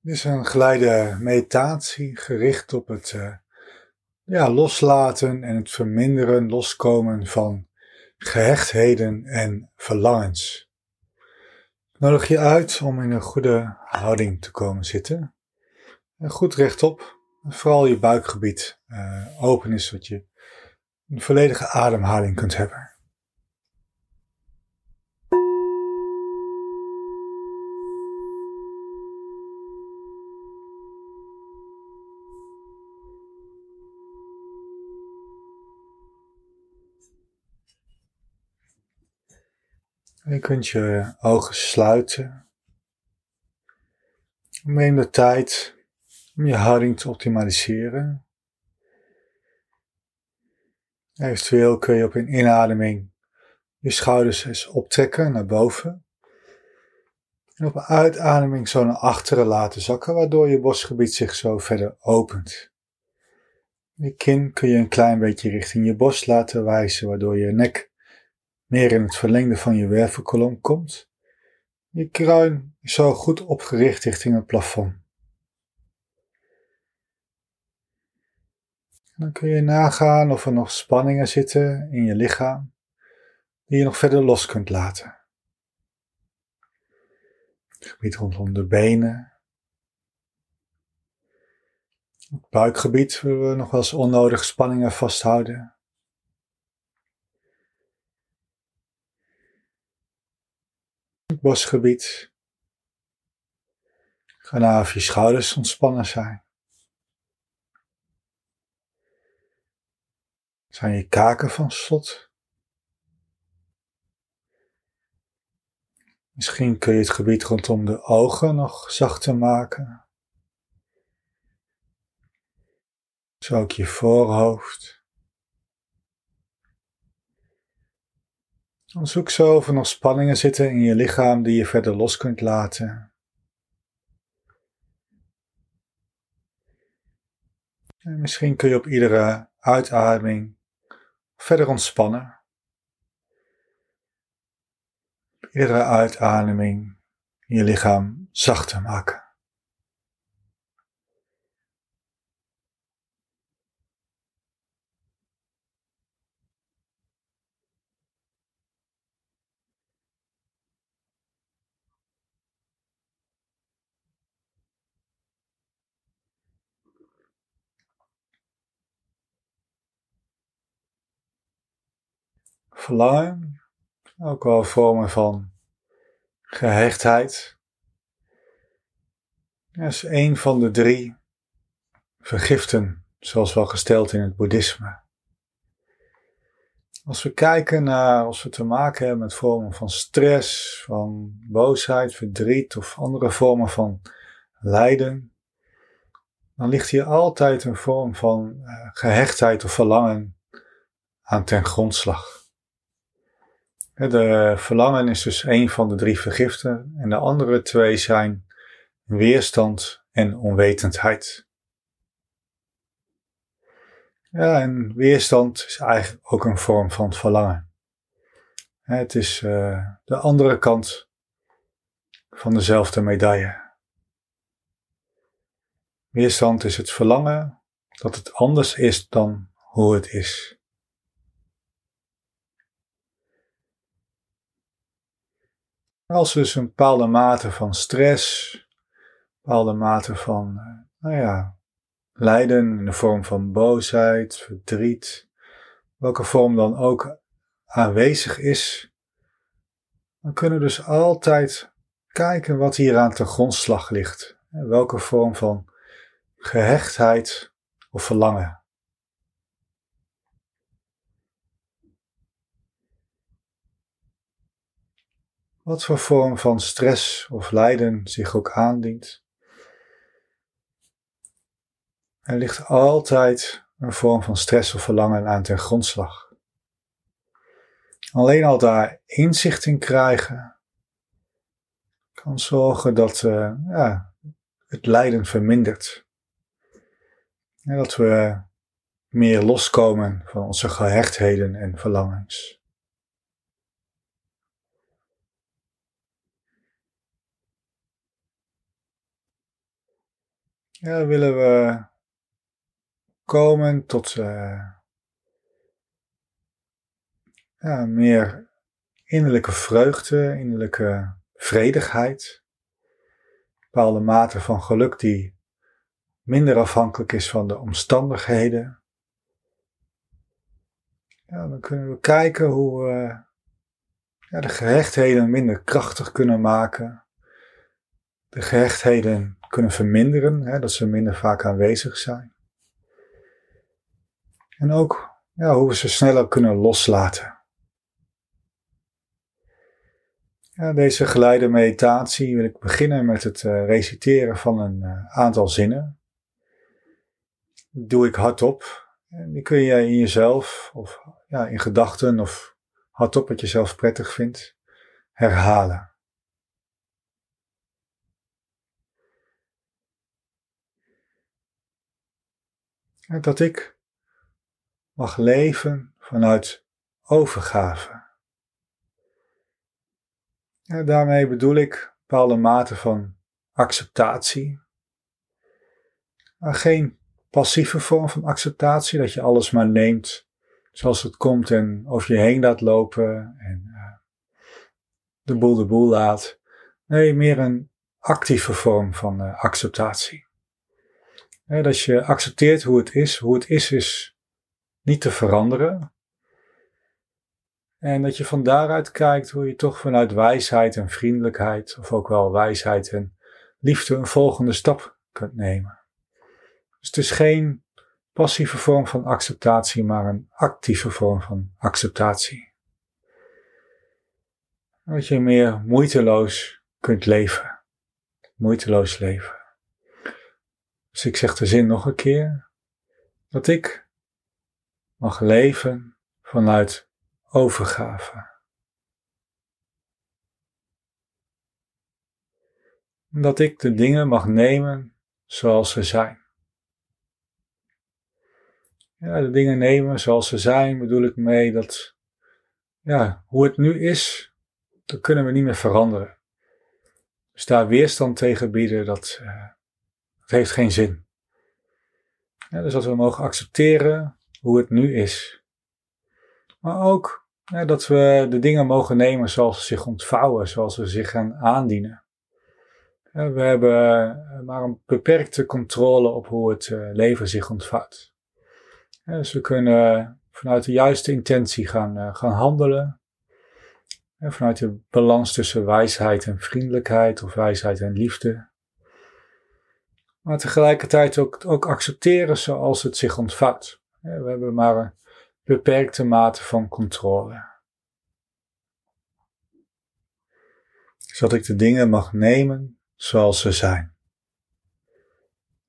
Dit is een geleide meditatie gericht op het uh, ja, loslaten en het verminderen, loskomen van gehechtheden en verlangens. Ik nodig je uit om in een goede houding te komen zitten. En goed rechtop, vooral je buikgebied uh, open is, zodat je een volledige ademhaling kunt hebben. Je kunt je ogen sluiten. Neem de tijd om je houding te optimaliseren. Eventueel kun je op een inademing je schouders eens optrekken naar boven. En op een uitademing zo naar achteren laten zakken, waardoor je borstgebied zich zo verder opent. Je kin kun je een klein beetje richting je borst laten wijzen, waardoor je nek meer in het verlengde van je wervelkolom komt. Je kruin is zo goed opgericht richting het plafond. dan kun je nagaan of er nog spanningen zitten in je lichaam die je nog verder los kunt laten. Het gebied rondom de benen. Het buikgebied willen we nog wel eens onnodig spanningen vasthouden. Bosgebied. Ga naar of je schouders ontspannen zijn. Zijn je kaken van slot? Misschien kun je het gebied rondom de ogen nog zachter maken. Zo ook je voorhoofd. Zoek zo of er nog spanningen zitten in je lichaam die je verder los kunt laten. En misschien kun je op iedere uitademing verder ontspannen. Iedere uitademing je lichaam zachter maken. Verlangen, ook wel vormen van gehechtheid. Dat is een van de drie vergiften, zoals wel gesteld in het boeddhisme. Als we kijken naar, als we te maken hebben met vormen van stress, van boosheid, verdriet of andere vormen van lijden, dan ligt hier altijd een vorm van uh, gehechtheid of verlangen aan ten grondslag. De verlangen is dus een van de drie vergiften en de andere twee zijn weerstand en onwetendheid. Ja, en weerstand is eigenlijk ook een vorm van verlangen. Het is uh, de andere kant van dezelfde medaille. Weerstand is het verlangen dat het anders is dan hoe het is. Als dus een bepaalde mate van stress, een bepaalde mate van, eh, nou ja, lijden in de vorm van boosheid, verdriet, welke vorm dan ook aanwezig is, dan kunnen we dus altijd kijken wat hier aan ten grondslag ligt. Welke vorm van gehechtheid of verlangen wat voor vorm van stress of lijden zich ook aandient. Er ligt altijd een vorm van stress of verlangen aan ten grondslag. Alleen al daar inzicht in krijgen kan zorgen dat uh, ja, het lijden vermindert. En dat we meer loskomen van onze gehechtheden en verlangens. Ja, willen we komen tot ja, meer innerlijke vreugde, innerlijke vredigheid. Bepaalde mate van geluk die minder afhankelijk is van de omstandigheden. Ja, dan kunnen we kijken hoe we ja, de gehechtheden minder krachtig kunnen maken. De gehechtheden kunnen verminderen, hè, dat ze minder vaak aanwezig zijn. En ook ja, hoe we ze sneller kunnen loslaten. Ja, deze geleide meditatie wil ik beginnen met het uh, reciteren van een uh, aantal zinnen. doe ik hardop. En die kun je in jezelf of ja, in gedachten of hardop wat je zelf prettig vindt herhalen. En dat ik mag leven vanuit overgave. Ja, daarmee bedoel ik bepaalde mate van acceptatie. Maar geen passieve vorm van acceptatie, dat je alles maar neemt zoals het komt en over je heen laat lopen en uh, de boel de boel laat. Nee, meer een actieve vorm van uh, acceptatie. Dat je accepteert hoe het is. Hoe het is is niet te veranderen. En dat je van daaruit kijkt hoe je toch vanuit wijsheid en vriendelijkheid, of ook wel wijsheid en liefde, een volgende stap kunt nemen. Dus het is geen passieve vorm van acceptatie, maar een actieve vorm van acceptatie. Dat je meer moeiteloos kunt leven. Moeiteloos leven. Dus ik zeg de zin nog een keer. Dat ik mag leven vanuit overgave. Dat ik de dingen mag nemen zoals ze zijn. Ja, de dingen nemen zoals ze zijn bedoel ik mee dat, ja, hoe het nu is, dat kunnen we niet meer veranderen. Dus daar weerstand tegen bieden, dat, uh, dat heeft geen zin. Dus dat we mogen accepteren hoe het nu is. Maar ook dat we de dingen mogen nemen zoals ze zich ontvouwen, zoals ze zich gaan aandienen. we hebben eh, maar een beperkte controle op hoe het eh, leven zich ontvouwt. dus we kunnen vanuit de juiste intentie gaan, eh, gaan handelen. vanuit de balans tussen wijsheid en vriendelijkheid of wijsheid en liefde. Maar tegelijkertijd ook, ook accepteren zoals het zich ontvouwt. we hebben maar beperkte mate van controle. Zodat ik de dingen mag nemen zoals ze zijn.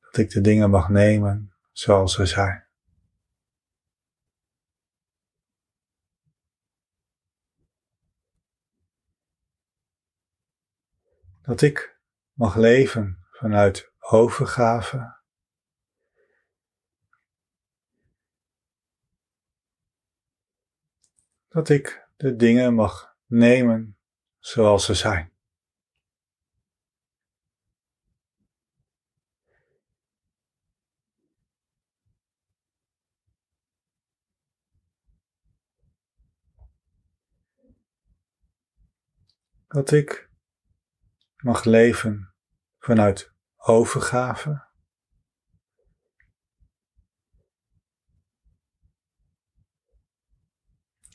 Dat ik de dingen mag nemen zoals ze zijn. Dat ik mag leven vanuit overgave dat ik de dingen mag nemen zoals ze zijn. Dat ik mag leven vanuit overgave.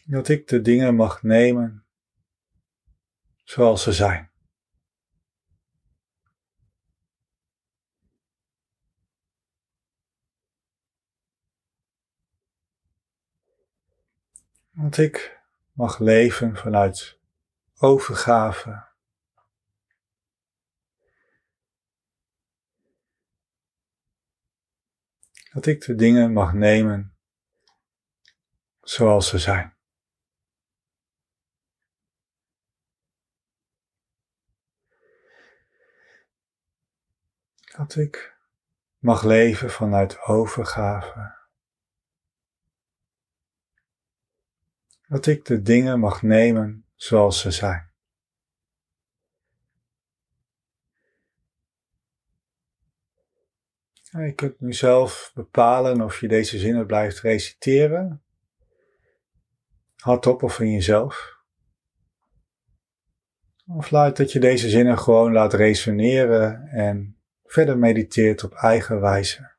dat ik de dingen mag nemen zoals ze zijn. Dat ik mag leven vanuit overgave. Dat ik de dingen mag nemen zoals ze zijn. Dat ik mag leven vanuit overgave. Dat ik de dingen mag nemen zoals ze zijn. Je kunt nu zelf bepalen of je deze zinnen blijft reciteren, hardop of in jezelf. Of laat dat je deze zinnen gewoon laat resoneren en verder mediteert op eigen wijze.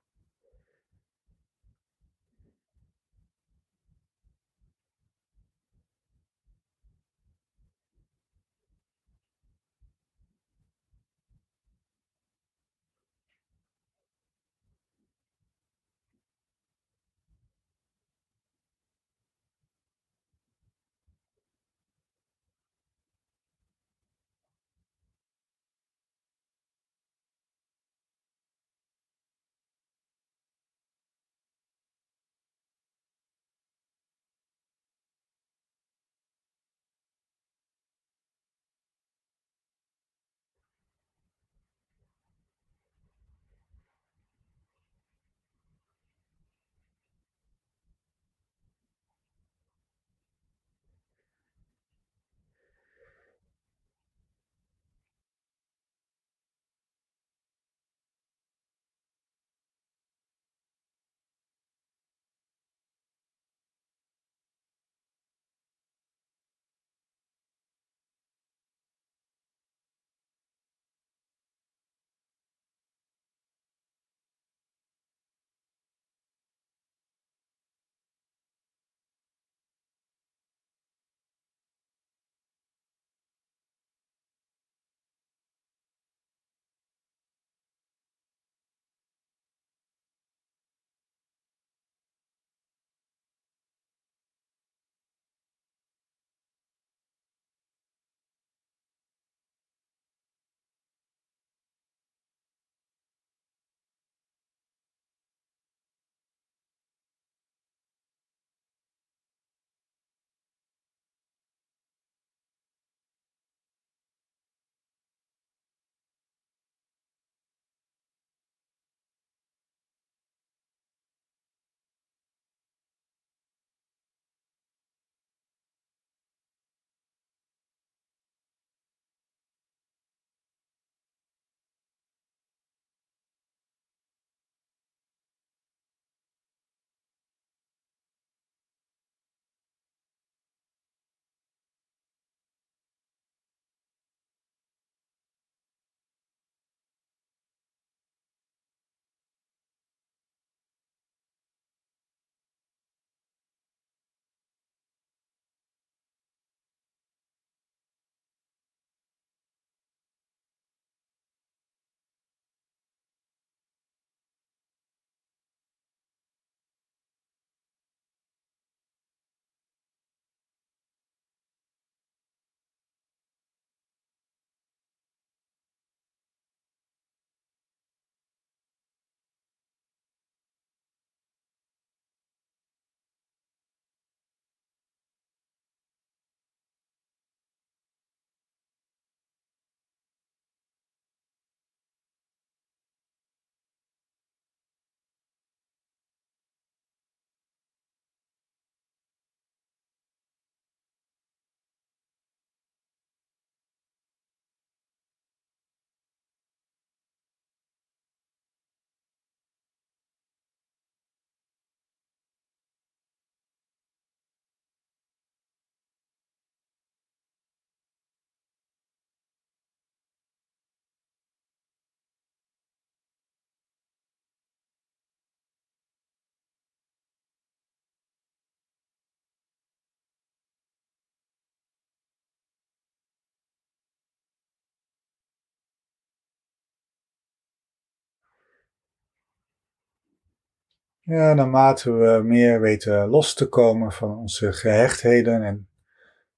Ja, naarmate we meer weten los te komen van onze gehechtheden en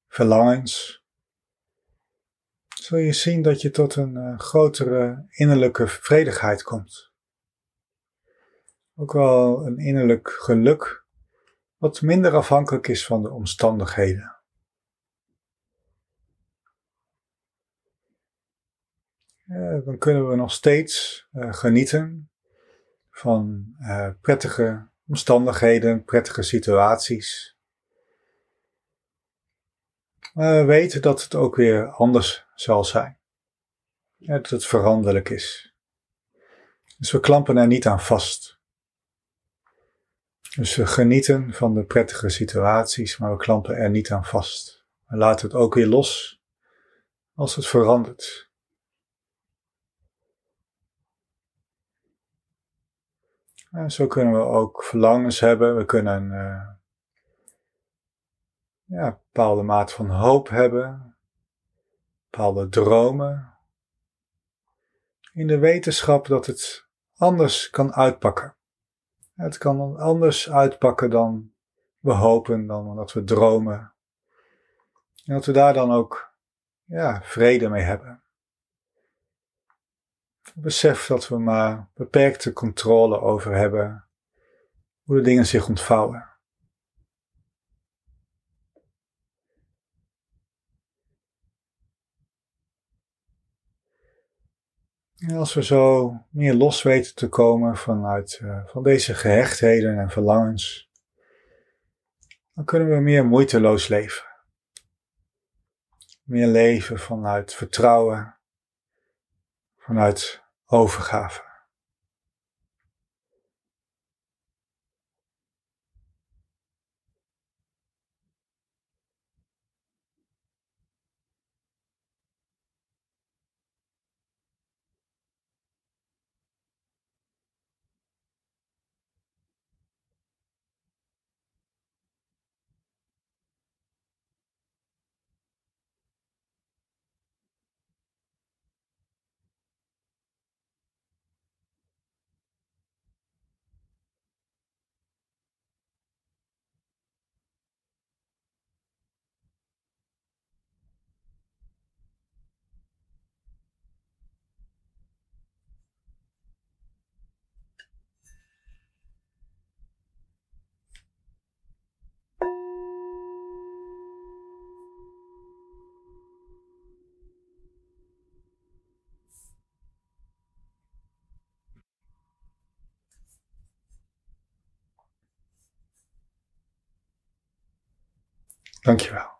verlangens, zul je zien dat je tot een uh, grotere innerlijke vredigheid komt. Ook wel een innerlijk geluk, wat minder afhankelijk is van de omstandigheden. Dan kunnen we nog steeds uh, genieten van uh, prettige omstandigheden, prettige situaties. Maar we weten dat het ook weer anders zal zijn. Dat het veranderlijk is. Dus we klampen er niet aan vast. Dus we genieten van de prettige situaties, maar we klampen er niet aan vast. We laten het ook weer los als het verandert. En zo kunnen we ook verlangens hebben. We kunnen uh, ja, een bepaalde mate van hoop hebben, bepaalde dromen. In de wetenschap dat het anders kan uitpakken. Het kan anders uitpakken dan we hopen, dan dat we dromen. En dat we daar dan ook ja, vrede mee hebben. Besef dat we maar beperkte controle over hebben hoe de dingen zich ontvouwen. En als we zo meer los weten te komen vanuit uh, van deze gehechtheden en verlangens, dan kunnen we meer moeiteloos leven. Meer leven vanuit vertrouwen, vanuit overgave. Dankjewel.